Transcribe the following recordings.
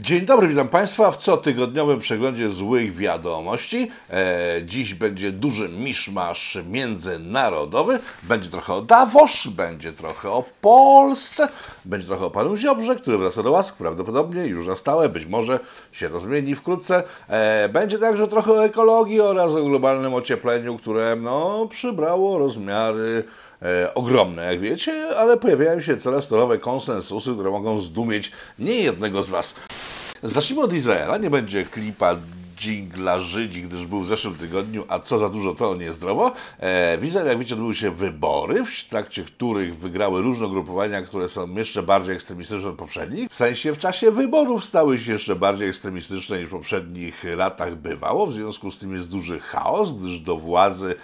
Dzień dobry, witam Państwa w cotygodniowym przeglądzie złych wiadomości. E, dziś będzie duży miszmasz międzynarodowy. Będzie trochę o Davos, będzie trochę o Polsce, będzie trochę o panu Ziobrze, który wraca do łask, prawdopodobnie już na stałe, być może się to zmieni wkrótce. E, będzie także trochę o ekologii oraz o globalnym ociepleniu, które no, przybrało rozmiary e, ogromne, jak wiecie, ale pojawiają się coraz to nowe konsensusy, które mogą zdumieć niejednego z Was. Zacznijmy od Izraela. Nie będzie klipa dżingla Żydzi, gdyż był w zeszłym tygodniu, a co za dużo, to niezdrowo. E, w Izraelu, jak wiecie, odbyły się wybory, w trakcie których wygrały różne ugrupowania, które są jeszcze bardziej ekstremistyczne od poprzednich. W sensie w czasie wyborów stały się jeszcze bardziej ekstremistyczne niż w poprzednich latach bywało. W związku z tym jest duży chaos, gdyż do władzy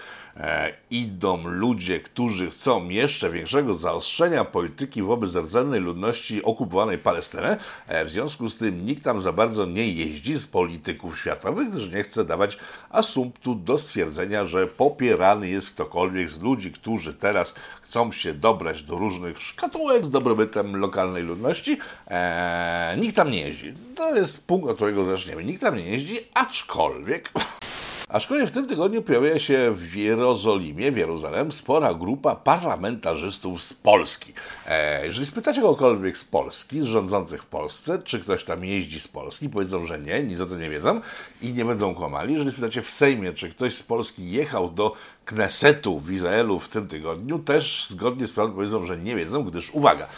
idą ludzie, którzy chcą jeszcze większego zaostrzenia polityki wobec rdzennej ludności okupowanej Palestyny. E, w związku z tym nikt tam za bardzo nie jeździ z polityków światowych, gdyż nie chce dawać asumptu do stwierdzenia, że popierany jest ktokolwiek z ludzi, którzy teraz chcą się dobrać do różnych szkatułek z dobrobytem lokalnej ludności. E, nikt tam nie jeździ. To jest punkt, od którego zaczniemy. Nikt tam nie jeździ, aczkolwiek Aczkolwiek w tym tygodniu pojawia się w Jerozolimie, w Jeruzalem, spora grupa parlamentarzystów z Polski. E, jeżeli spytacie kogokolwiek z Polski, z rządzących w Polsce, czy ktoś tam jeździ z Polski, powiedzą, że nie, nic o tym nie wiedzą i nie będą kłamali. Jeżeli spytacie w Sejmie, czy ktoś z Polski jechał do Knesetu w Izraelu w tym tygodniu, też zgodnie z prawdą powiedzą, że nie wiedzą, gdyż uwaga,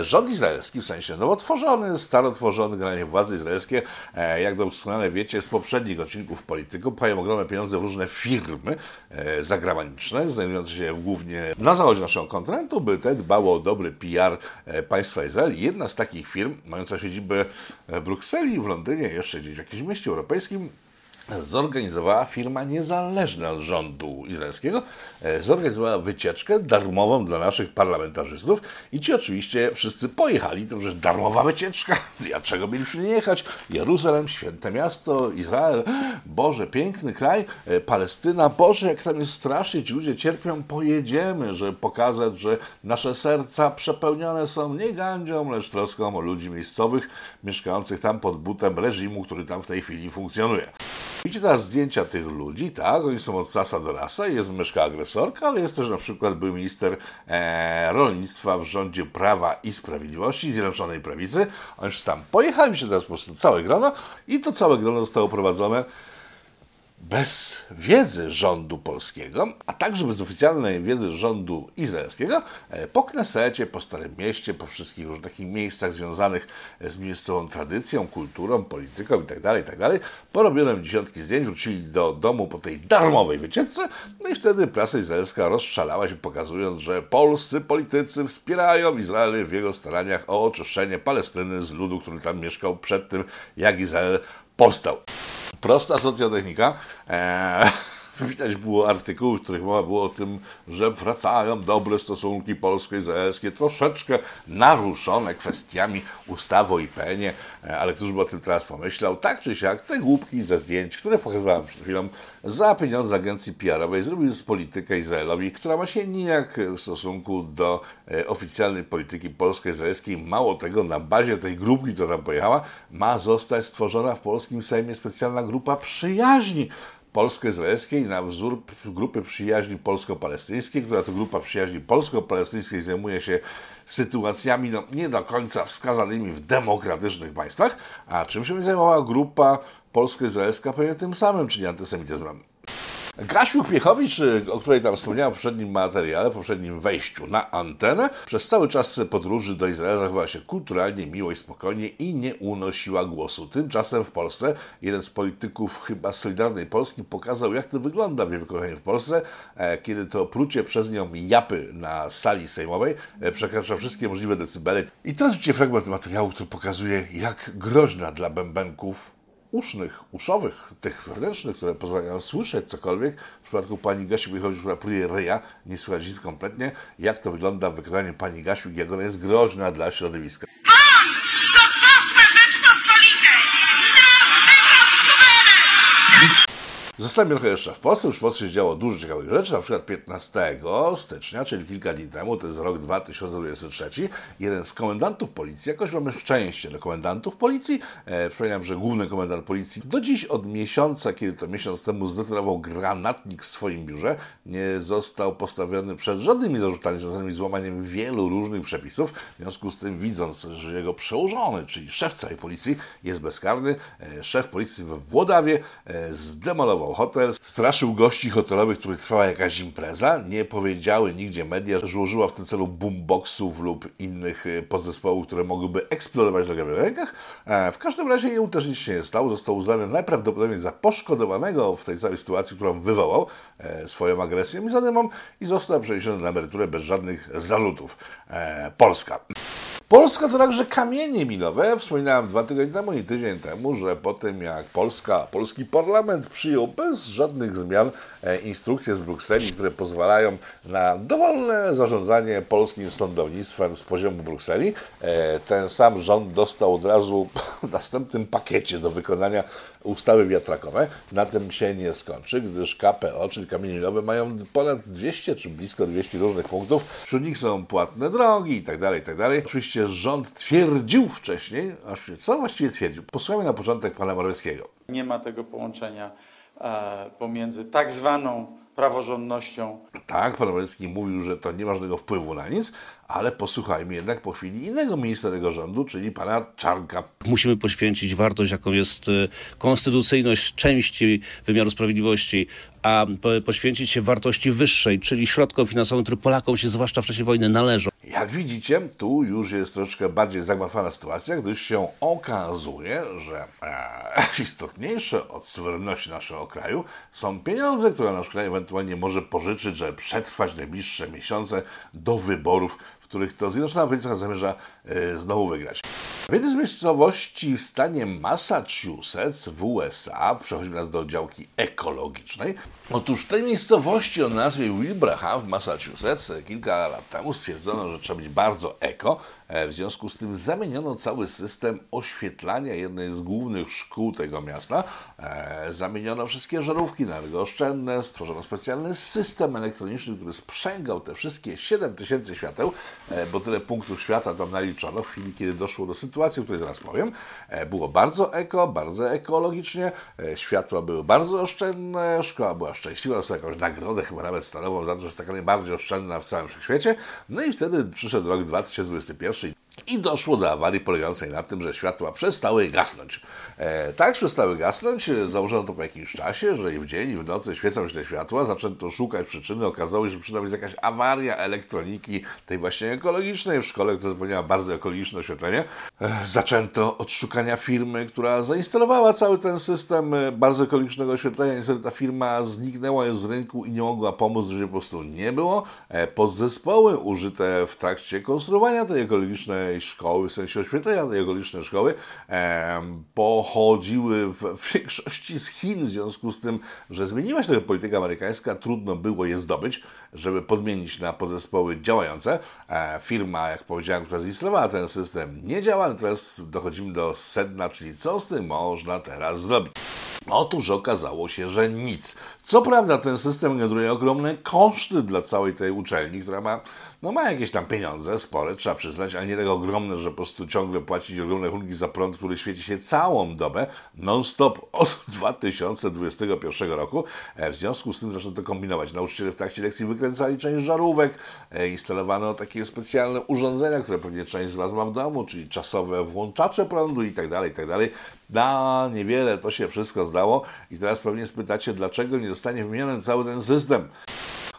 rząd izraelski, w sensie nowotworzony, starotworzony, generalnie władze izraelskie, e, jak doskonale wiecie z poprzednich odcinków polityków, pchają ogromne pieniądze w różne firmy e, zagraniczne, znajdujące się głównie na zachodzie naszego kontynentu, by te dbało o dobry PR państwa Izrael. Jedna z takich firm, mająca siedzibę w Brukseli, w Londynie, jeszcze gdzieś w jakimś mieście europejskim, zorganizowała firma niezależna od rządu izraelskiego, e, zorganizowała wycieczkę darmową dla naszych parlamentarzystów i ci oczywiście wszyscy pojechali, to już darmowa wycieczka, ja czego mieliśmy nie jechać? Jeruzalem, święte miasto, Izrael, Boże, piękny kraj, e, Palestyna, Boże, jak tam jest strasznie, ci ludzie cierpią, pojedziemy, żeby pokazać, że nasze serca przepełnione są nie gandzią, lecz troską o ludzi miejscowych, mieszkających tam pod butem reżimu, który tam w tej chwili funkcjonuje. Widzicie teraz zdjęcia tych ludzi, tak? Oni są od sasa do lasa, jest myszka agresorka, ale jest też na przykład był minister e, rolnictwa w rządzie Prawa i Sprawiedliwości, Zjednoczonej Prawicy. Oni już tam pojechali, się teraz po prostu całe grono i to całe grono zostało prowadzone bez wiedzy rządu polskiego, a także bez oficjalnej wiedzy rządu izraelskiego, e, po Knesecie, po Starym Mieście, po wszystkich różnych takich miejscach związanych z miejscową tradycją, kulturą, polityką itd., tak itd., tak porobiono dziesiątki zdjęć, wrócili do domu po tej darmowej wycieczce, no i wtedy prasa izraelska rozszalała się, pokazując, że polscy politycy wspierają Izrael w jego staraniach o oczyszczenie Palestyny z ludu, który tam mieszkał przed tym, jak Izrael powstał. Prosta socjotechnika. Eee, widać było artykuły, w których mowa było o tym, że wracają dobre stosunki polsko-izraelskie, troszeczkę naruszone kwestiami ustawy o IPN-ie, e, ale któż by o tym teraz pomyślał? Tak czy siak, te głupki ze zdjęć, które pokazywałem przed chwilą, za pieniądze agencji PR-owej zrobił z politykę Izraelowi, która ma się nijak w stosunku do e, oficjalnej polityki polsko-izraelskiej. Mało tego, na bazie tej grupki, która tam pojechała, ma zostać stworzona w polskim Sejmie specjalna grupa przyjaźni polsko-izraelskiej na wzór grupy przyjaźni polsko-palestyńskiej, która to grupa przyjaźni polsko-palestyńskiej zajmuje się sytuacjami no, nie do końca wskazanymi w demokratycznych państwach, a czym się zajmowała grupa polsko-izraelska pewnie tym samym, czyli antysemityzmem. Gasiu Piechowicz, y, o której tam wspomniałem w poprzednim materiale, w poprzednim wejściu na antenę, przez cały czas podróży do Izraela zachowała się kulturalnie, miło i spokojnie i nie unosiła głosu. Tymczasem w Polsce jeden z polityków chyba Solidarnej Polski pokazał, jak to wygląda w jej wykonaniu w Polsce, e, kiedy to prucie przez nią japy na sali sejmowej e, przekracza wszystkie możliwe decybele. I teraz widzicie fragment materiału, który pokazuje, jak groźna dla bębenków usznych, uszowych, tych wewnętrznych, które pozwalają słyszeć cokolwiek. W przypadku pani Gasiu wychodzi, która pruje ryja, nie słychać nic kompletnie. Jak to wygląda w wykonaniu pani Gasiu, jak ona jest groźna dla środowiska. Zostańmy trochę jeszcze w Polsce. Już w Polsce się działo dużo ciekawych rzeczy. Na przykład 15 stycznia, czyli kilka dni temu, to jest rok 2023, jeden z komendantów policji, jakoś mamy szczęście do komendantów policji. E, przypominam, że główny komendant policji do dziś od miesiąca, kiedy to miesiąc temu zdetonował granatnik w swoim biurze, nie został postawiony przed żadnymi zarzutami związanymi z łamaniem wielu różnych przepisów. W związku z tym, widząc, że jego przełożony, czyli szef całej policji, jest bezkarny, e, szef policji we Włodawie e, zdemolował hotel, straszył gości hotelowych, których trwała jakaś impreza. Nie powiedziały nigdzie media, że użyła w tym celu boomboxów lub innych e, podzespołów, które mogłyby eksplodować na rękach. W każdym razie jemu też nic się nie stało. Został uznany najprawdopodobniej za poszkodowanego w tej całej sytuacji, którą wywołał swoją agresją i zadymą i został przeniesiony na emeryturę bez żadnych zarzutów. Polska. Polska to także kamienie minowe. Wspominałem dwa tygodnie temu i tydzień temu, że po tym jak Polska, polski parlament przyjął bez żadnych zmian instrukcje z Brukseli, które pozwalają na dowolne zarządzanie polskim sądownictwem z poziomu Brukseli, e, ten sam rząd dostał od razu w następnym pakiecie do wykonania ustawy wiatrakowe. Na tym się nie skończy, gdyż KPO, czyli kamienie minowe, mają ponad 200 czy blisko 200 różnych punktów. Wśród nich są płatne drogi i tak dalej, i tak. Oczywiście rząd twierdził wcześniej, co właściwie twierdził? Posłuchajmy na początek pana Morawieckiego. Nie ma tego połączenia e, pomiędzy tak zwaną praworządnością. Tak, pan Morawiecki mówił, że to nie ma żadnego wpływu na nic, ale posłuchajmy jednak po chwili innego ministra tego rządu, czyli pana Czarnka. Musimy poświęcić wartość, jaką jest y, konstytucyjność części wymiaru sprawiedliwości, a poświęcić się wartości wyższej, czyli środkom finansowym, które Polakom się zwłaszcza w czasie wojny należą. Jak widzicie, tu już jest troszkę bardziej zagmatwana sytuacja, gdyż się okazuje, że e, istotniejsze od suwerenności naszego kraju są pieniądze, które nasz kraj ewentualnie może pożyczyć, żeby przetrwać najbliższe miesiące do wyborów których to Zjednoczona Prawica zamierza e, znowu wygrać. W jednej z miejscowości w stanie Massachusetts w USA, przechodzimy teraz do działki ekologicznej, otóż w tej miejscowości o nazwie Wilbraham w Massachusetts kilka lat temu stwierdzono, że trzeba być bardzo eko, e, w związku z tym zamieniono cały system oświetlania jednej z głównych szkół tego miasta. E, zamieniono wszystkie żarówki na energooszczędne, stworzono specjalny system elektroniczny, który sprzęgał te wszystkie 7000 świateł E, bo tyle punktów świata tam naliczono w chwili, kiedy doszło do sytuacji, o której zaraz powiem. Było bardzo eko, bardzo ekologicznie, światła były bardzo oszczędne, szkoła była szczęśliwa, dostała jakąś nagrodę, chyba nawet stanową za to, że jest taka najbardziej oszczędna w całym świecie. No i wtedy przyszedł rok 2021 i doszło do awarii polegającej na tym, że światła przestały gasnąć. E, tak przestały gasnąć, założono to po jakimś czasie, że i w dzień, i w nocy świecą się te światła, zaczęto szukać przyczyny, okazało się, że przyczyną jest jakaś awaria elektroniki, tej właśnie ekologicznej w szkole, która zapewniała bardzo ekologiczne oświetlenie. E, zaczęto od szukania firmy, która zainstalowała cały ten system e, bardzo ekologicznego oświetlenia. Niestety ta firma zniknęła już z rynku i nie mogła pomóc, że po prostu nie było. E, podzespoły użyte w trakcie konstruowania tej ekologicznej szkoły, w sensie oświetlenia tej okolicznej szkoły, pochodziły w większości z Chin, w związku z tym, że zmieniła się trochę polityka amerykańska, trudno było je zdobyć, żeby podmienić na podzespoły działające. E, firma, jak powiedziałem, która zinstalowała ten system, nie działa, teraz dochodzimy do sedna, czyli co z tym można teraz zrobić. Otóż okazało się, że nic. Co prawda ten system generuje ogromne koszty dla całej tej uczelni, która ma, no ma jakieś tam pieniądze, spore, trzeba przyznać, ale nie tak ogromne, że po prostu ciągle płacić ogromne rachunki za prąd, który świeci się całą dobę, non-stop od 2021 roku. E, w związku z tym zaczęto to kombinować. Nauczyciele w trakcie lekcji wykręcali część żarówek, e, instalowano takie specjalne urządzenia, które pewnie część z Was ma w domu, czyli czasowe włączacze prądu i tak dalej, i tak dalej. Na niewiele to się wszystko zdało i teraz pewnie spytacie, dlaczego nie zostanie wymieniony cały ten system.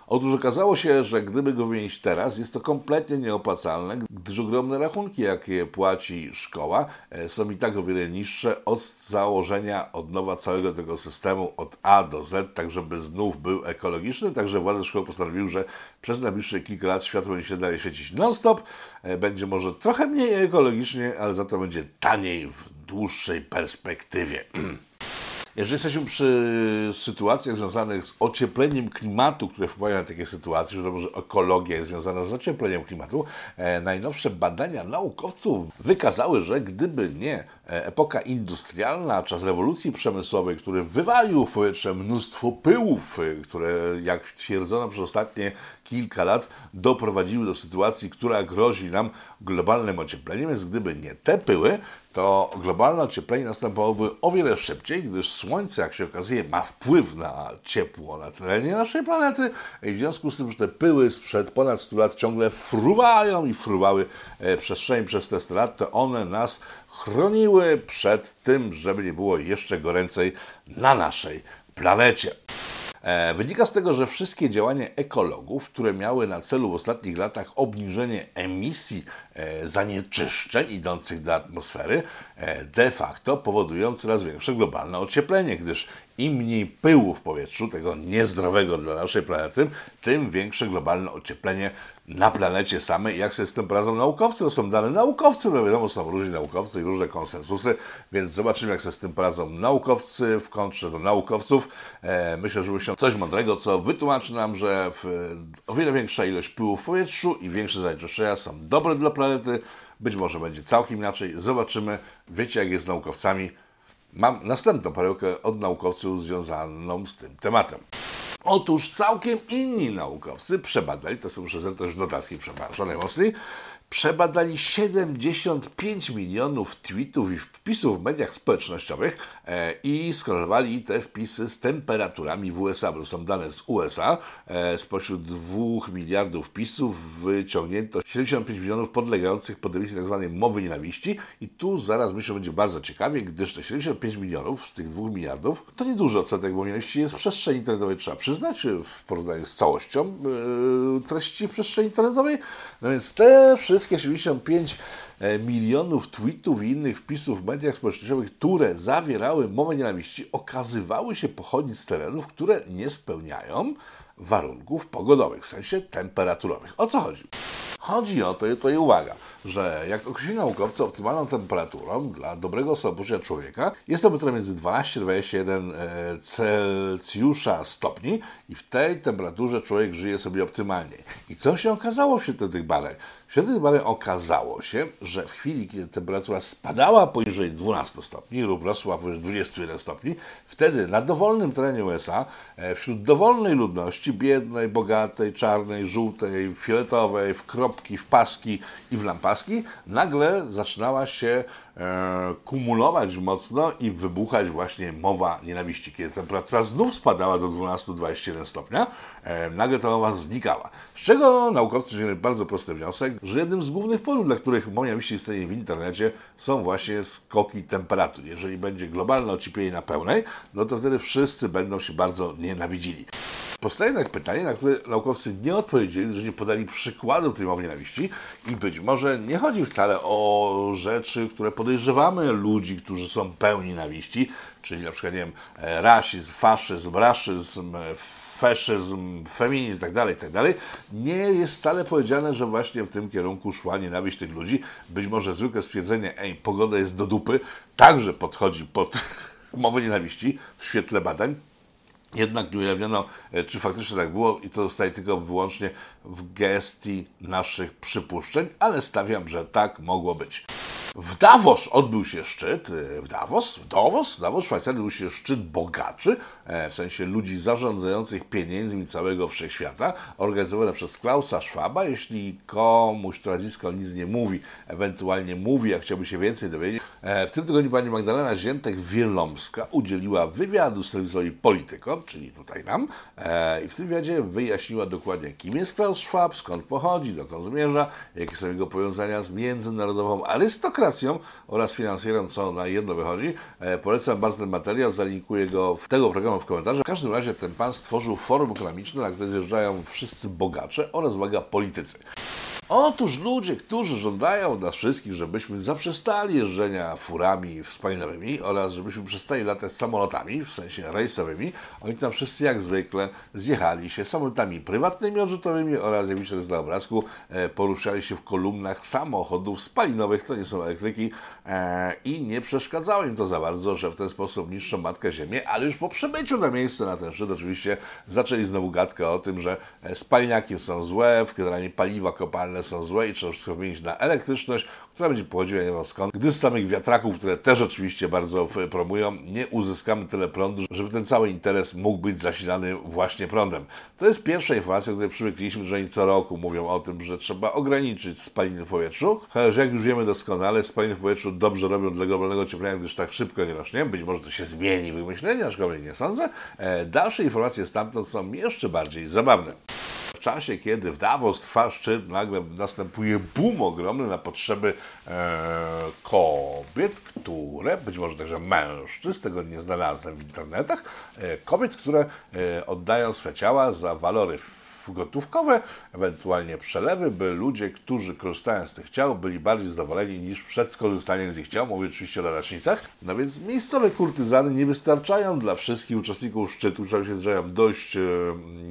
Otóż okazało się, że gdyby go wymienić teraz, jest to kompletnie nieopłacalne, gdyż ogromne rachunki, jakie płaci szkoła, e, są i tak o wiele niższe od założenia od nowa całego tego systemu od A do Z, tak żeby znów był ekologiczny. Także władze szkoły postanowiły, że przez najbliższe kilka lat światło będzie się dalej świecić non-stop. E, będzie może trochę mniej ekologicznie, ale za to będzie taniej w dłuższej perspektywie. Jeżeli jesteśmy przy sytuacjach związanych z ociepleniem klimatu, które wpływają na takie sytuacje, że może ekologia jest związana z ociepleniem klimatu, e, najnowsze badania naukowców wykazały, że gdyby nie e, epoka industrialna, czas rewolucji przemysłowej, który wywalił w powietrze mnóstwo pyłów, e, które, jak twierdzono przez ostatnie kilka lat, doprowadziły do sytuacji, która grozi nam globalnym ociepleniem, więc gdyby nie te pyły, to globalne ocieplenie następowałoby o wiele szybciej, gdyż Słońce, jak się okazuje, ma wpływ na ciepło na terenie naszej planety i w związku z tym, że te pyły sprzed ponad 100 lat ciągle fruwają i fruwały e, przestrzeni przez te 100 lat, to one nas chroniły przed tym, żeby nie było jeszcze goręcej na naszej planecie. E, wynika z tego, że wszystkie działania ekologów, które miały na celu w ostatnich latach obniżenie emisji e, zanieczyszczeń idących do atmosfery, e, de facto powodują coraz większe globalne ocieplenie, gdyż im mniej pyłu w powietrzu, tego niezdrowego dla naszej planety, tym większe globalne ocieplenie na planecie samej. Jak sobie z tym poradzą naukowcy? To są dane naukowcy, bo wiadomo, są różni naukowcy i różne konsensusy, więc zobaczymy, jak sobie z tym poradzą naukowcy w kontrze do naukowców. E, myślę, że się coś mądrego, co wytłumaczy nam, że w, o wiele większa ilość pyłu w powietrzu i większe zanieczyszczenia są dobre dla planety. Być może będzie całkiem inaczej. Zobaczymy. Wiecie, jak jest z naukowcami. Mam następną perełkę od naukowców związaną z tym tematem. Otóż całkiem inni naukowcy przebadali, to są muszę też notatki przepraszam przebadali 75 milionów tweetów i wpisów w mediach społecznościowych i skorelowali te wpisy z temperaturami w USA, bo są dane z USA. E, spośród 2 miliardów wpisów wyciągnięto 75 milionów podlegających pod emisję tzw. Tak mowy nienawiści i tu zaraz myślę, będzie bardzo ciekawie, gdyż te 75 milionów z tych 2 miliardów to nieduży odsetek mowy nienawiści jest w przestrzeni internetowej, trzeba przyznać, w porównaniu z całością e, treści w przestrzeni internetowej. No więc te wszystkie 75 e, milionów tweetów i innych wpisów w mediach społecznościowych, które zawierały mowę nienawiści, okazywały się pochodzić z terenów, które nie spełniają warunków pogodowych, w sensie temperaturowych. O co chodzi? Chodzi o to, i i uwaga, że jak określili naukowcy optymalną temperaturą dla dobrego samopoczucia człowieka jest temperatura między 12 a 21 Celsjusza stopni i w tej temperaturze człowiek żyje sobie optymalnie. I co się okazało wśród tych badań? Tych badań okazało się, że w chwili, kiedy temperatura spadała poniżej 12 stopni lub rosła poniżej 21 stopni, wtedy na dowolnym terenie USA, e, wśród dowolnej ludności, biednej, bogatej, czarnej, żółtej, fioletowej, w kropki, w paski i w lampaski, nagle zaczynała się kumulować mocno i wybuchać właśnie mowa nienawiści. Kiedy temperatura znów spadała do 12-21 stopnia, e, nagle ta mowa znikała. Z czego naukowcy wyciągnęli bardzo prosty wniosek, że jednym z głównych powodów, dla których mowa nienawiści istnieje w internecie, są właśnie skoki temperatur. Jeżeli będzie globalne ocieplenie na pełnej, no to wtedy wszyscy będą się bardzo nienawidzili. Powstaje jednak pytanie, na które naukowcy nie odpowiedzieli, że nie podali przykładów tej mowy nienawiści i być może nie chodzi wcale o rzeczy, które podejrzewamy ludzi, którzy są pełni nienawiści, czyli na przykład, nie wiem, rasizm, faszyzm, raszyzm, feszyzm, feminizm itd., tak itd., tak nie jest wcale powiedziane, że właśnie w tym kierunku szła nienawiść tych ludzi. Być może zwykłe stwierdzenie, ej, pogoda jest do dupy, także podchodzi pod mowę nienawiści w świetle badań. Jednak nie ujawniono, e, czy faktycznie tak było i to zostaje tylko wyłącznie w gestii naszych przypuszczeń, ale stawiam, że tak mogło być. W Davos odbył się szczyt, e, w Davos, w Davos, w Davos, w Szwajcarii odbył się szczyt bogaczy, e, w sensie ludzi zarządzających pieniędzmi całego wszechświata, organizowany przez Klausa Schwaba. Jeśli komuś to nazwisko nic nie mówi, ewentualnie mówi, jak chciałby się więcej dowiedzieć. E, w tym tygodniu pani Magdalena Ziętek-Wielomska udzieliła wywiadu serwisowi Politykom, czyli tutaj nam, i w tym wywiadzie wyjaśniła dokładnie, kim jest Klaus Schwab, skąd pochodzi, dokąd zmierza, jakie są jego powiązania z międzynarodową arystokracją, oraz finansjerem, co na jedno wychodzi. E, polecam bardzo ten materiał, zalinkuję go w tego programu w komentarzu. W każdym razie ten pan stworzył forum ekonomiczne, na które zjeżdżają wszyscy bogacze oraz, uwaga, politycy. Otóż ludzie, którzy żądają nas wszystkich, żebyśmy zaprzestali jeżdżenia furami spalinowymi oraz żebyśmy przestali latać samolotami, w sensie rejsowymi, oni tam wszyscy jak zwykle zjechali się samolotami prywatnymi odrzutowymi oraz, jak widzicie na obrazku, e, poruszali się w kolumnach samochodów spalinowych, to nie są elektryki e, i nie przeszkadzało im to za bardzo, że w ten sposób niszczą Matkę Ziemię, ale już po przybyciu na miejsce na ten szczyt oczywiście zaczęli znowu gadkę o tym, że e, spalniaki są złe, generalnie paliwa kopalne są złe i trzeba wszystko wymienić na elektryczność, która będzie pochodziła nie wiem skąd, gdy z samych wiatraków, które też oczywiście bardzo promują, nie uzyskamy tyle prądu, żeby ten cały interes mógł być zasilany właśnie prądem. To jest pierwsza informacja, której przywykliśmy, że oni co roku mówią o tym, że trzeba ograniczyć spaliny w powietrzu, chociaż jak już wiemy doskonale, spaliny w powietrzu dobrze robią dla globalnego ocieplenia, gdyż tak szybko nie rośnie. Być może to się zmieni wymyślenie, aczkolwiek nie sądzę. E, dalsze informacje stamtąd są jeszcze bardziej zabawne czasie, kiedy w Davos trwa szczyt, nagle następuje boom ogromny na potrzeby e, kobiet, które, być może także mężczyzn, tego nie znalazłem w internetach, e, kobiet, które e, oddają swe ciała za walory gotówkowe, ewentualnie przelewy, by ludzie, którzy korzystają z tych ciał, byli bardziej zadowoleni niż przed skorzystaniem z ich ciał. Mówię oczywiście o ladacznicach. No więc miejscowe kurtyzany nie wystarczają dla wszystkich uczestników szczytu, którzy się zdarzają w dość e,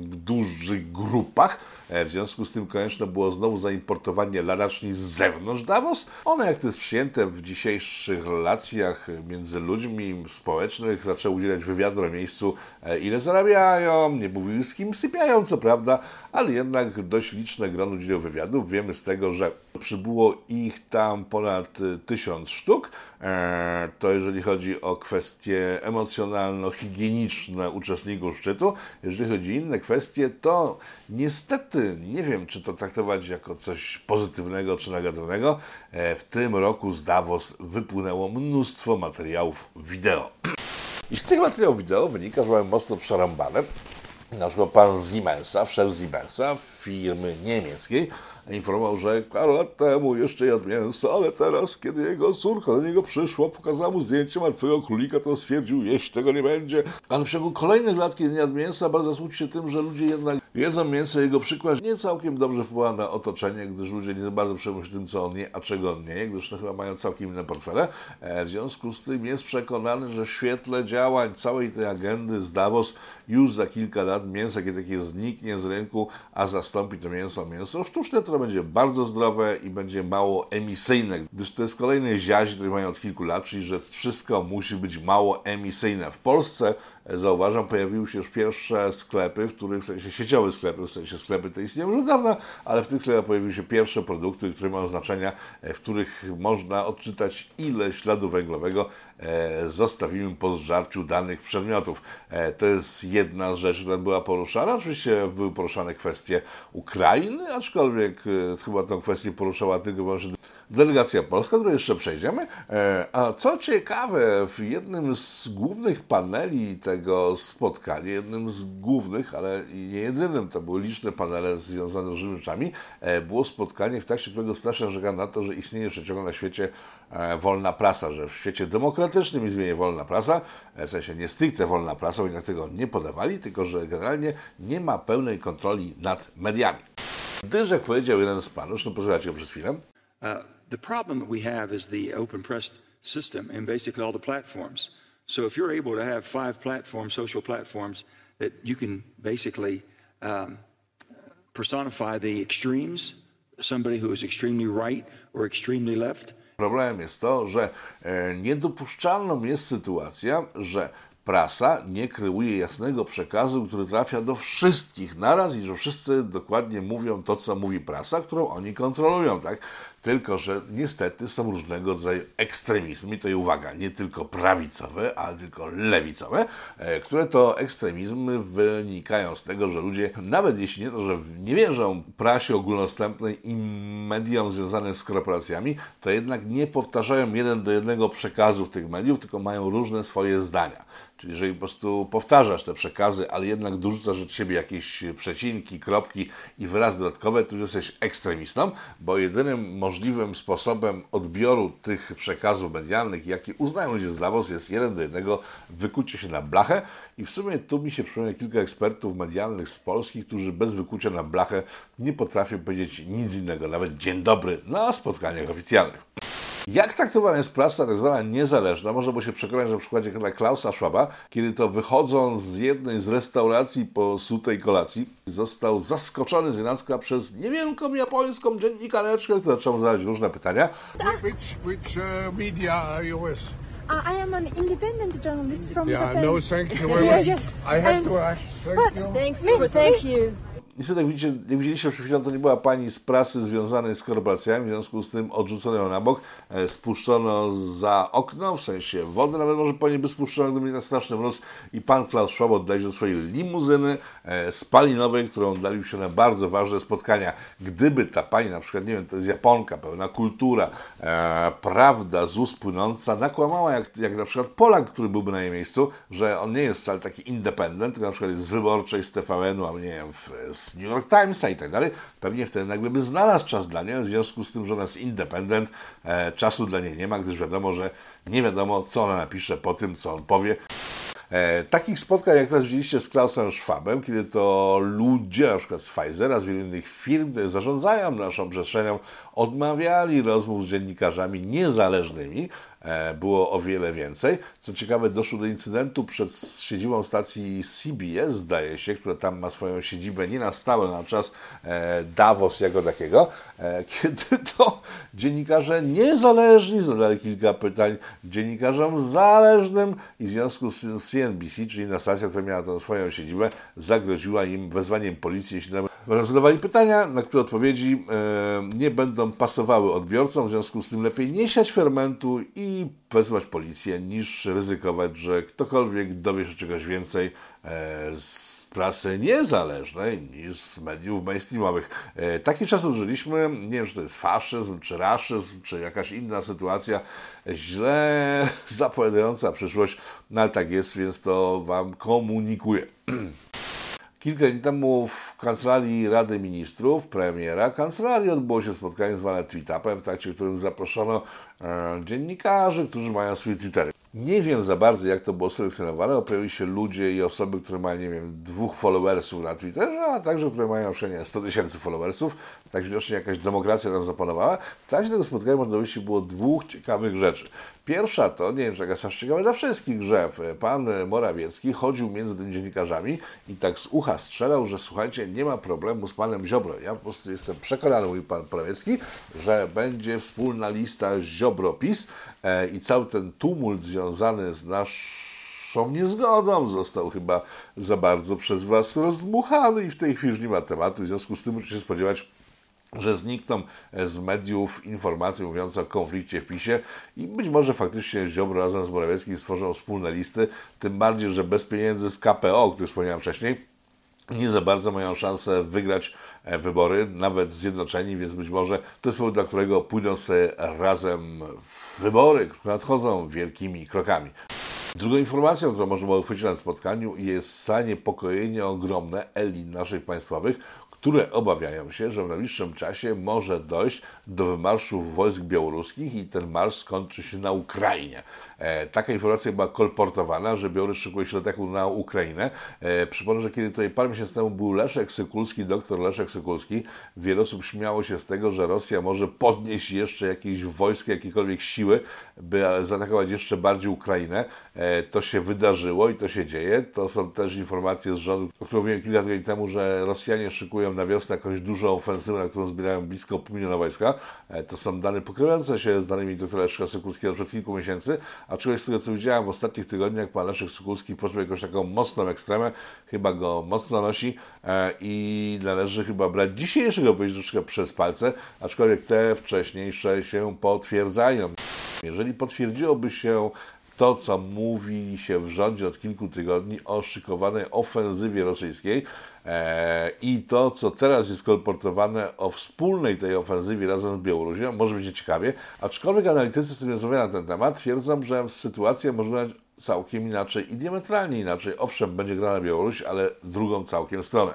dużych grupach E, w związku z tym konieczne było znowu zaimportowanie laraczni z zewnątrz Davos. One, jak to jest przyjęte w dzisiejszych relacjach między ludźmi społecznych, zaczęły udzielać wywiadu na miejscu, e, ile zarabiają, nie mówiły z kim sypiają, co prawda, ale jednak dość liczne grono udzieliło wywiadów. Wiemy z tego, że przybyło ich tam ponad e, tysiąc sztuk. To jeżeli chodzi o kwestie emocjonalno-higieniczne uczestników szczytu. Jeżeli chodzi o inne kwestie, to niestety niestety nie wiem, czy to traktować jako coś pozytywnego czy negatywnego. E, w tym roku z Davos wypłynęło mnóstwo materiałów wideo. I z tych materiałów wideo wynika, że mamy mocno przerąbane. Na przykład pan Siemensa, szef Siemensa, firmy niemieckiej, informował, że parę lat temu jeszcze jadł mięso, ale teraz, kiedy jego córka do niego przyszła, pokazała mu zdjęcie martwego królika, to stwierdził, jeść tego nie będzie. Ale w ciągu kolejnych lat, kiedy nie jadł mięsa, bardzo smuci się tym, że ludzie jednak jedzą mięso. Jego przykład nie całkiem dobrze wpływa na otoczenie, gdyż ludzie nie za bardzo przejmują się tym, co on je, a czego on nie gdyż to chyba mają całkiem inne portfele. E, w związku z tym jest przekonany, że w świetle działań całej tej agendy z Davos już za kilka lat mięso jakie takie zniknie z rynku, a zastąpi to mięso mięso sztuczne, które będzie bardzo zdrowe i będzie mało emisyjne, gdyż to jest kolejny ziazi, który mają od kilku lat, czyli że wszystko musi być mało emisyjne. W Polsce zauważam, pojawiły się już pierwsze sklepy, w których, w sensie sieciowe sklepy, w sensie sklepy te istnieją już od dawna, ale w tych sklepach pojawiły się pierwsze produkty, które mają znaczenia, e, w których można odczytać, ile śladu węglowego e, zostawimy po zżarciu danych przedmiotów. E, to jest jedna z rzeczy, która była poruszana. Oczywiście były poruszane kwestie Ukrainy, aczkolwiek chyba tę kwestię poruszała tylko właśnie delegacja polska, której jeszcze przejdziemy. A co ciekawe, w jednym z głównych paneli tego spotkania. Jednym z głównych, ale nie jedynym, to były liczne panele związane z różnymi rzeczami, e, było spotkanie, w trakcie którego Stasz narzeka na to, że istnieje jeszcze ciągle na świecie e, wolna prasa, że w świecie demokratycznym istnieje wolna prasa, e, w sensie nie stricte wolna prasa, bo tego nie podawali, tylko że generalnie nie ma pełnej kontroli nad mediami. Gdyż, jak powiedział jeden z panów, no posłuchajcie go przez chwilę. The problem that we have is the open press system and basically all the platforms. So if you're able to have five platforms, social platforms, that you can basically um, personify the extremes, somebody who is extremely right or extremely left. Problemem jest to, że niedopuszczalną jest sytuacja, że prasa nie kreuje jasnego przekazu, który trafia do wszystkich naraz i że wszyscy dokładnie mówią to, co mówi prasa, którą oni kontrolują, tak? Tylko, że niestety są różnego rodzaju ekstremizmy, i to uwaga, nie tylko prawicowe, ale tylko lewicowe, e, które to ekstremizmy wynikają z tego, że ludzie, nawet jeśli nie to, że nie wierzą prasie ogólnodostępnej i mediom związanym z korporacjami, to jednak nie powtarzają jeden do jednego przekazów tych mediów, tylko mają różne swoje zdania. Czyli jeżeli po prostu powtarzasz te przekazy, ale jednak dorzucasz od siebie jakieś przecinki, kropki i wyrazy dodatkowe, to już jesteś ekstremistą, bo jedynym możliwym możliwym sposobem odbioru tych przekazów medialnych, jakie uznają ludzie z Davos, jest jeden do jednego wykucie się na blachę. I w sumie tu mi się przypomina kilka ekspertów medialnych z Polski, którzy bez wykucia na blachę nie potrafią powiedzieć nic innego, nawet dzień dobry na spotkaniach oficjalnych. Jak traktowana jest prasa tak zwana niezależna, można było się przekonać na przykładzie Klausa Schwaba, kiedy to wychodząc z jednej z restauracji po sutej kolacji, został zaskoczony z Janacka przez niewielką japońską dziennikareczkę, która zaczęła zadać różne pytania. Which which uh, media are you with? Uh, I am an independent journalist from Yeah, Japan. no, thank you very Yeah, much. yes. I have And- to ask. Thank But you. thanks thank you. Niestety, jak, widzicie, jak widzieliście przed chwilą, to nie była pani z prasy związanej z korporacjami, w związku z tym odrzucono ją na bok, e, spuszczono za okno, w sensie wody, nawet może po niej by spuszczono, gdyby nie na straszny mróz i pan Klaus Schwab oddaje się do swojej limuzyny e, spalinowej, którą oddalił się na bardzo ważne spotkania. Gdyby ta pani, na przykład, nie wiem, to jest Japonka, pełna kultura, e, prawda z ust płynąca, nakłamała, jak, jak na przykład Polak, który byłby na jej miejscu, że on nie jest wcale taki independent, tylko na przykład jest z wyborczej, z TVN-u, albo nie wiem, w, New York Timesa i tak dalej, pewnie wtedy nagle by znalazł czas dla niej, w związku z tym, że ona jest independent, e, czasu dla niej nie ma, gdyż wiadomo, że nie wiadomo, co ona napisze po tym, co on powie. E, takich spotkań, jak teraz widzieliście z Klausem Schwabem, kiedy to ludzie, na przykład z Pfizera, z wielu innych firm, zarządzają naszą przestrzenią, odmawiali rozmów z dziennikarzami niezależnymi, e, było o wiele więcej. Co ciekawe, doszło do incydentu przed siedzibą stacji CBS, zdaje się, która tam ma swoją siedzibę nie na stałe, na czas e, Davos jako takiego, e, kiedy to dziennikarze niezależni zadali kilka pytań dziennikarzom zależnym i w związku z CNBC, czyli inna stacja, która miała tę swoją siedzibę, zagroziła im wezwaniem policji, jeśli tam zadawali pytania, na które odpowiedzi e, nie będą pasowały odbiorcom, w związku z tym lepiej nie siać fermentu i wezwać policję, niż ryzykować, że ktokolwiek dowie się czegoś więcej e, z prasy niezależnej niż z mediów mainstreamowych. E, czasy żyliśmy, nie wiem, czy to jest faszyzm, czy raszyzm, czy jakaś inna sytuacja źle zapowiadająca przyszłość, no ale tak jest, więc to Wam komunikuję. Kilka dni temu w kancelarii Rady Ministrów, premiera kancelarii odbyło się spotkanie zwane Tweetupem, w trakcie którym zaproszono dziennikarzy, którzy mają swoje Twittery. Nie wiem za bardzo, jak to było selekcjonowane, bo pojawiły się ludzie i osoby, które mają, nie wiem, dwóch followersów na Twitterze, a także, które mają na nie, 100 tysięcy followersów. Tak widocznie jakaś demokracja tam zapanowała. W trakcie tego spotkania można dojść było dwóch ciekawych rzeczy. Pierwsza to, nie wiem, czy jakaś ciekawa dla wszystkich, że pan Morawiecki chodził między tymi dziennikarzami i tak z ucha strzelał, że słuchajcie, nie ma problemu z panem Ziobro. Ja po prostu jestem przekonany, mówi pan Morawiecki, że będzie wspólna lista Ziobro-PiS e, i cały ten tumult związany z naszą niezgodą został chyba za bardzo przez was rozdmuchany i w tej chwili już nie ma tematu. W związku z tym muszę się spodziewać, że znikną z mediów informacje mówiące o konflikcie w PiSie i być może faktycznie Ziobro razem z Morawieckim stworzą wspólne listy, tym bardziej, że bez pieniędzy z KPO, o których wspomniałem wcześniej, nie za bardzo mają szansę wygrać e, wybory, nawet zjednoczeni, więc być może to jest powód, dla którego pójdą sobie razem w wybory, które nadchodzą wielkimi krokami. Drugą informacją, którą było uchwycić na spotkaniu jest zaniepokojenie ogromne elit naszych państwowych, które obawiają się, że w najbliższym czasie może dojść do wymarszów wojsk białoruskich i ten marsz skończy się na Ukrainie. E, taka informacja była kolportowana, że Białoruś szykuje się do ataku na Ukrainę. E, przypomnę, że kiedy tutaj parę miesięcy temu był Leszek Sykulski, doktor Leszek Sykulski, wiele osób śmiało się z tego, że Rosja może podnieść jeszcze jakieś wojska, jakiekolwiek siły, by zaatakować jeszcze bardziej Ukrainę. E, to się wydarzyło i to się dzieje. To są też informacje z rządu, o których mówiłem kilka tygodni temu, że Rosjanie szykują na wiosnę jakąś dużą ofensywę, na którą zbierają blisko pół miliona wojska. To są dane pokrywające się z danymi doktora Leszka Sykulskiego sprzed kilku miesięcy, aczkolwiek z tego co widziałem w ostatnich tygodniach, pan Leszek Sykulski poczuł jakąś taką mocną ekstremę, chyba go mocno nosi e, i należy chyba brać dzisiejszego troszkę przez palce, aczkolwiek te wcześniejsze się potwierdzają. Jeżeli potwierdziłoby się to, co mówi się w rządzie od kilku tygodni o szykowanej ofensywie rosyjskiej e, i to, co teraz jest kolportowane o wspólnej tej ofensywie razem z Białorusią, może być ciekawie, aczkolwiek analitycy, z którymi rozmawiałem na ten temat, twierdzą, że sytuacja może być całkiem inaczej i diametralnie inaczej. Owszem, będzie grana Białoruś, ale drugą całkiem stronę.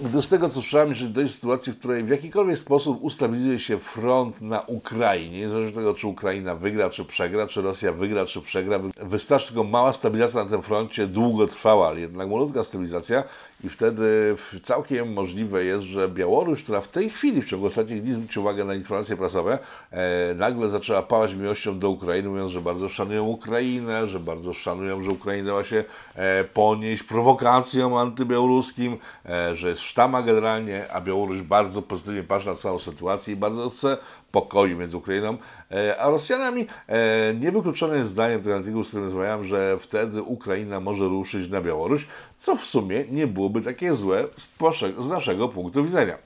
Gdy z tego co słyszałem, jeżeli dojdzie do sytuacji, w której w jakikolwiek sposób ustabilizuje się front na Ukrainie, niezależnie od tego, czy Ukraina wygra, czy przegra, czy Rosja wygra, czy przegra, wystarczy tylko mała stabilizacja na tym froncie, długotrwała, ale jednak malutka stabilizacja i wtedy całkiem możliwe jest, że Białoruś, która w tej chwili, w ciągu ostatnich dni, zwróćcie uwagę na informacje prasowe, e, nagle zaczęła pałać miłością do Ukrainy, mówiąc, że bardzo szanują Ukrainę, że bardzo szanują, że Ukraina dała się e, ponieść prowokacjom antybiałoruskim, e, że jest sztama generalnie, a Białoruś bardzo pozytywnie patrzy na całą sytuację i bardzo chce pokoju między Ukrainą e, a Rosjanami. E, Niewykluczone jest zdaniem tego artykułu, z którym rozmawiałem, że wtedy Ukraina może ruszyć na Białoruś, co w sumie nie byłoby takie złe z naszego punktu widzenia.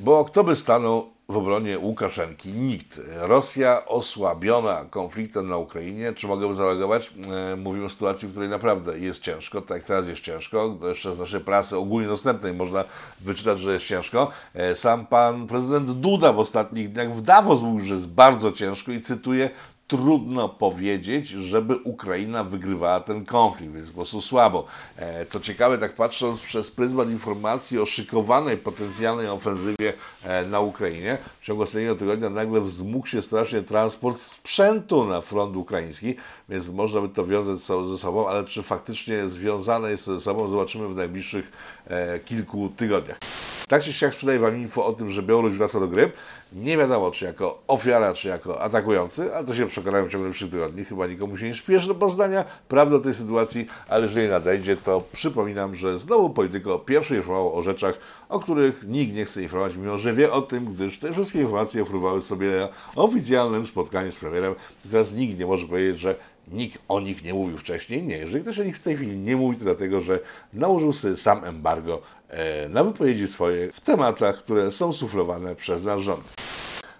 Bo kto by stanął w obronie Łukaszenki? Nikt. Rosja osłabiona konfliktem na Ukrainie. Czy mogę zareagować? E, Mówimy o sytuacji, w której naprawdę jest ciężko, tak teraz jest ciężko. Jeszcze z naszej prasy ogólnie dostępnej można wyczytać, że jest ciężko. E, Sam pan prezydent Duda w ostatnich dniach w Davos mówił, że jest bardzo ciężko i cytuję, trudno powiedzieć, żeby Ukraina wygrywała ten konflikt, więc po słabo. E, Co ciekawe, tak patrząc przez pryzmat informacji o szykowanej potencjalnej ofensywie e, na Ukrainie, w ciągu ostatniego tygodnia nagle wzmógł się strasznie transport sprzętu na front ukraiński, więc można by to wiązać ze ze sobą, ale czy faktycznie związane jest ze sobą, zobaczymy w najbliższych e, kilku tygodniach. Tak czy siak sprzedaję Wam info o tym, że Białoruś wraca do gry. Nie wiadomo, czy jako ofiara, czy jako atakujący, ale to się przekonałem w ciągu tygodni. Chyba nikomu się nie śpieszy do poznania prawdy o tej sytuacji, ale jeżeli nadejdzie, to przypominam, że znowu Polityko pierwszy informował o rzeczach, o których nikt nie chce informować, mimo że wie o tym, gdyż te wszystkie informacje opróbowały sobie na oficjalnym spotkaniu z premierem. Teraz nikt nie może powiedzieć, że nikt o nich nie mówił wcześniej. Nie, jeżeli ktoś o nich w tej chwili nie mówi, to dlatego, że nałożył sobie sam embargo e, na wypowiedzi swoje w tematach, które są suflowane przez nasz rząd.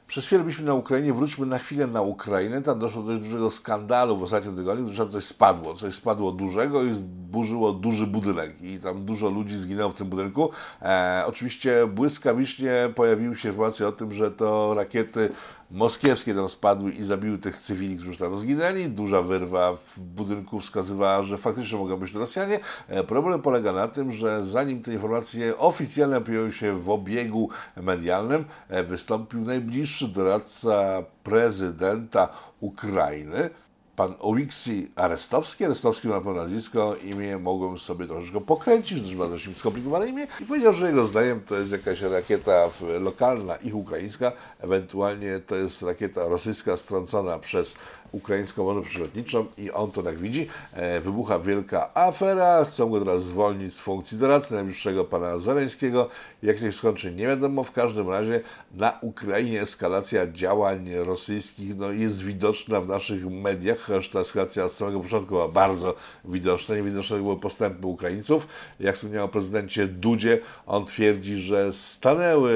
Przez chwilę byliśmy na Ukrainie, wróćmy na chwilę na Ukrainę. Tam doszło do dość dużego skandalu w ostatnim tygodniu, gdyż tam coś spadło. Coś spadło dużego i zburzyło duży budynek. I tam dużo ludzi zginęło w tym budynku. E, oczywiście błyskawicznie pojawiły się informacje o tym, że to rakiety moskiewskie tam spadły i zabiły tych cywili, którzy tam zginęli. Duża wyrwa w budynku wskazywała, że faktycznie mogą być to Rosjanie. E, Problem polega na tym, że zanim te informacje oficjalne pojawiły się w obiegu medialnym, e, wystąpił najbliższy doradca prezydenta Ukrainy, pan Oleksij Arestowski. Arestowski ma pełne nazwisko, imię mogłem sobie troszeczkę pokręcić, gdyż ma dość skomplikowane imię i powiedział, że jego zdaniem to jest jakaś rakieta lokalna ich ukraińska, ewentualnie to jest rakieta rosyjska strącona przez ukraińską wojnę przyrodniczą i on to tak widzi. E, wybucha wielka afera, chcą go teraz zwolnić z funkcji doradcy najbliższego pana Zeleńskiego. Jak się skończy, nie wiadomo. W każdym razie na Ukrainie eskalacja działań rosyjskich no, jest widoczna w naszych mediach, chociaż ta eskalacja z samego początku była bardzo widoczna. Niewidoczne były postępy Ukraińców. Jak wspomniałem o prezydencie Dudzie, on twierdzi, że stanęły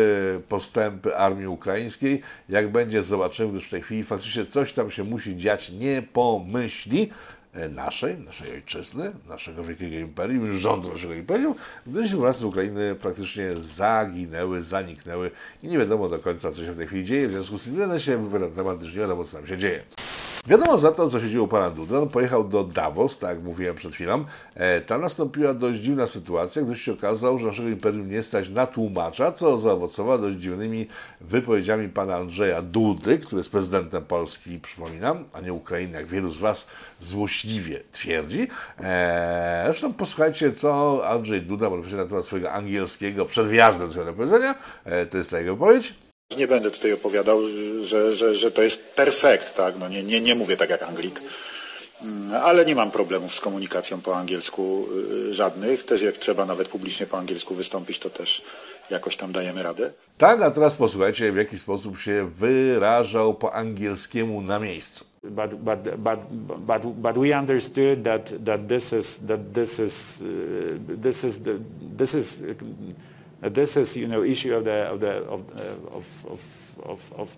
postępy armii ukraińskiej. Jak będzie, zobaczymy, gdyż w tej chwili faktycznie coś tam się musi dziać nie po myśli e, naszej, naszej ojczyzny, naszego wielkiego imperium, już rządu naszego imperium, gdyż władze Ukrainy praktycznie zaginęły, zaniknęły i nie wiadomo do końca, co się w tej chwili dzieje, w związku z tym wiele się temat, gdyż nie wiadomo, co tam się dzieje. Wiadomo za to, co się dzieje u pana Dudy. On pojechał do Davos, tak jak mówiłem przed chwilą. E, tam nastąpiła dość dziwna sytuacja, gdyż się okazało, że naszego imperium nie stać na tłumacza, co zaowocowało dość dziwnymi wypowiedziami pana Andrzeja Dudy, który jest prezydentem Polski, przypominam, a nie Ukrainy, jak wielu z was złośliwie twierdzi. E, zresztą posłuchajcie, co Andrzej Duda powiedzieć na temat swojego angielskiego przed wjazdem do powiedzenia. E, to jest ta jego wypowiedź. Nie będę tutaj opowiadał, że, że, że to jest perfekt, tak? No nie, nie, nie mówię tak jak Anglik, Mm, ale nie mam problemów z komunikacją po angielsku y, żadnych. Też jak trzeba nawet publicznie po angielsku wystąpić, to też jakoś tam dajemy radę. Tak, a teraz posłuchajcie, w jaki sposób się wyrażał po angielskiemu na miejscu. but but but but but we understood that that this is that this is uh, this is the this is uh, this is you know issue of the of the of uh, of of of of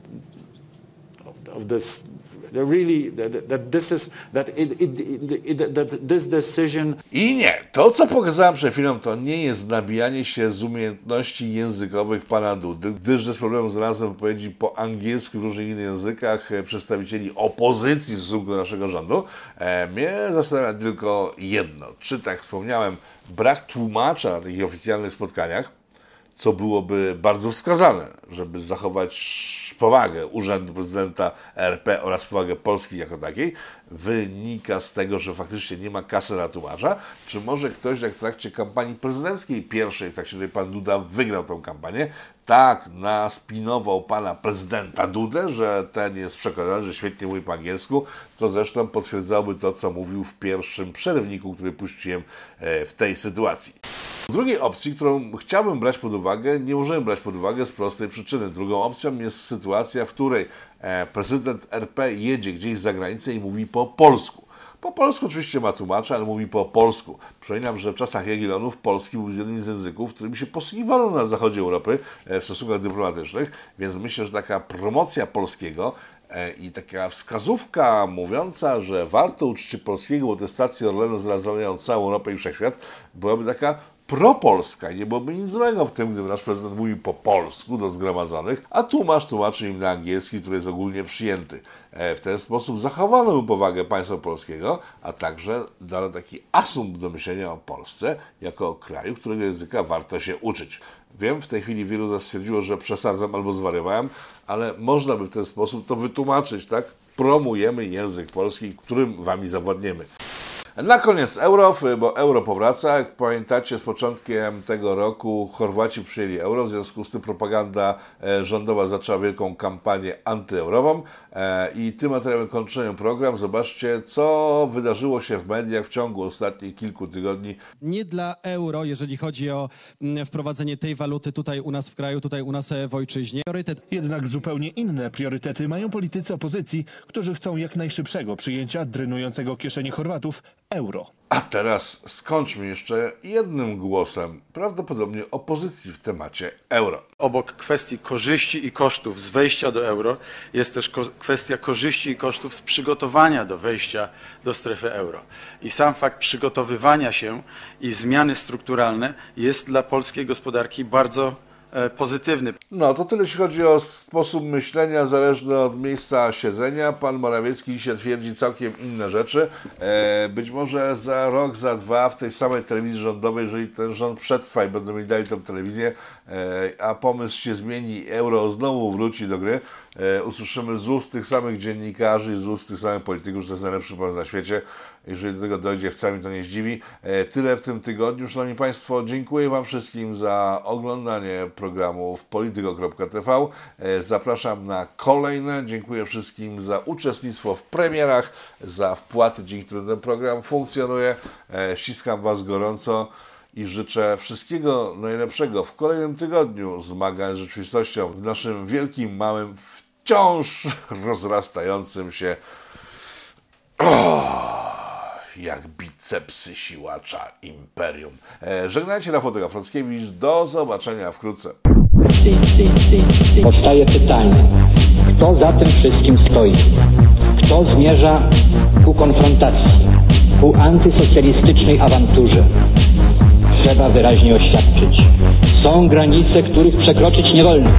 of, this really that, this is that it, it, it, that this decision I nie, to co pokazałem przed chwilą, to nie jest nabijanie się z umiejętności językowych pana Dudy, gdyż bez problemu znalazłem wypowiedzi po angielsku w różnych innych językach e, przedstawicieli opozycji w stosunku naszego rządu. E, mnie zastanawia tylko jedno, czy tak wspomniałem, brak tłumacza na takich oficjalnych spotkaniach, co byłoby bardzo wskazane, żeby zachować powagę Urzędu Prezydenta RP oraz powagę Polski jako takiej, wynika z tego, że faktycznie nie ma kasy na czy może ktoś jak w trakcie kampanii prezydenckiej pierwszej, tak się tutaj pan Duda wygrał tą kampanię, tak naspinował pana prezydenta Dudę, że ten jest przekonany, że świetnie mówi po angielsku, co zresztą potwierdzałoby to, co mówił w pierwszym przerywniku, który puściłem e, w tej sytuacji. Drugiej opcji, którą chciałbym brać pod uwagę, nie możemy brać pod uwagę z prostej przyczyny. Drugą opcją jest sytuacja, w której e, prezydent RP jedzie gdzieś za granicę i mówi po polsku. Po polsku oczywiście ma tłumacza, ale mówi po polsku. Przypominam, że w czasach Jagiellonów polski był jednym z języków, którymi się posługiwano na zachodzie Europy e, w stosunkach dyplomatycznych, więc myślę, że taka promocja polskiego e, i taka wskazówka mówiąca, że warto uczyć się polskiego, bo te stacje Orlenu zrażają całą Europę i wszechświat, byłaby taka propolska. Nie byłoby nic złego w tym, gdyby nasz prezydent mówił po polsku do zgromadzonych, a tłumacz tłumaczy im na angielski, który jest ogólnie przyjęty. E, W ten sposób zachowano by powagę państwa polskiego, a także dano taki asumpt do myślenia o Polsce jako o kraju, którego języka warto się uczyć. Wiem, w tej chwili wielu nas stwierdziło, że przesadzam albo zwariowałem, ale można by w ten sposób to wytłumaczyć, tak? Promujemy język polski, którym wami zawodniemy. Na koniec euro, bo euro powraca. Jak pamiętacie, z początkiem tego roku Chorwaci przyjęli euro, w związku z tym propaganda e, rządowa zaczęła wielką kampanię antyeurową. E, I tym materiałem kończymy program. Zobaczcie, co wydarzyło się w mediach w ciągu ostatnich kilku tygodni. nie dla euro, jeżeli chodzi o mm, wprowadzenie tej waluty tutaj u nas w kraju, tutaj u nas e, w ojczyźnie. Priorytet Jednak zupełnie inne priorytety mają politycy opozycji, którzy chcą jak najszybszego przyjęcia drenującego kieszenie Chorwatów euro. A teraz skończmy jeszcze jednym głosem, prawdopodobnie opozycji w temacie euro. Obok kwestii korzyści i kosztów z wejścia do euro jest też ko- kwestia korzyści i kosztów z przygotowania do wejścia do strefy euro. I sam fakt przygotowywania się i zmiany strukturalne jest dla polskiej gospodarki bardzo pozytywny. No, to tyle jeśli chodzi o sposób myślenia zależny od miejsca siedzenia. Pan Morawiecki dzisiaj twierdzi całkiem inne rzeczy. E, być może za rok, za dwa w tej samej telewizji rządowej, jeżeli ten rząd przetrwa i będą mieli dalej tę telewizję, e, a pomysł się zmieni, euro znowu wróci do gry, e, usłyszymy z ust tych samych dziennikarzy i z ust tych samych polityków, że to jest najlepszy pomysł na świecie. Jeżeli do tego dojdzie, wcale mnie to nie zdziwi. E, Tyle w tym tygodniu. Szanowni Państwo, dziękuję Wam wszystkim za oglądanie programów polityko.tv. E, Zapraszam na kolejne. Dziękuję wszystkim za uczestnictwo w premierach, za wpłaty, dzięki którym ten program funkcjonuje. E, Ściskam Was gorąco i życzę wszystkiego najlepszego w kolejnym tygodniu zmagań z rzeczywistością w naszym wielkim, małym, wciąż rozrastającym się jak bicepsy siłacza imperium. E, żegnajcie na fotograf Frockiewicz. Do zobaczenia wkrótce. Powstaje pytanie, kto za tym wszystkim stoi? Kto zmierza ku konfrontacji, ku antysocjalistycznej awanturze? Trzeba wyraźnie oświadczyć. Są granice, których przekroczyć nie wolno.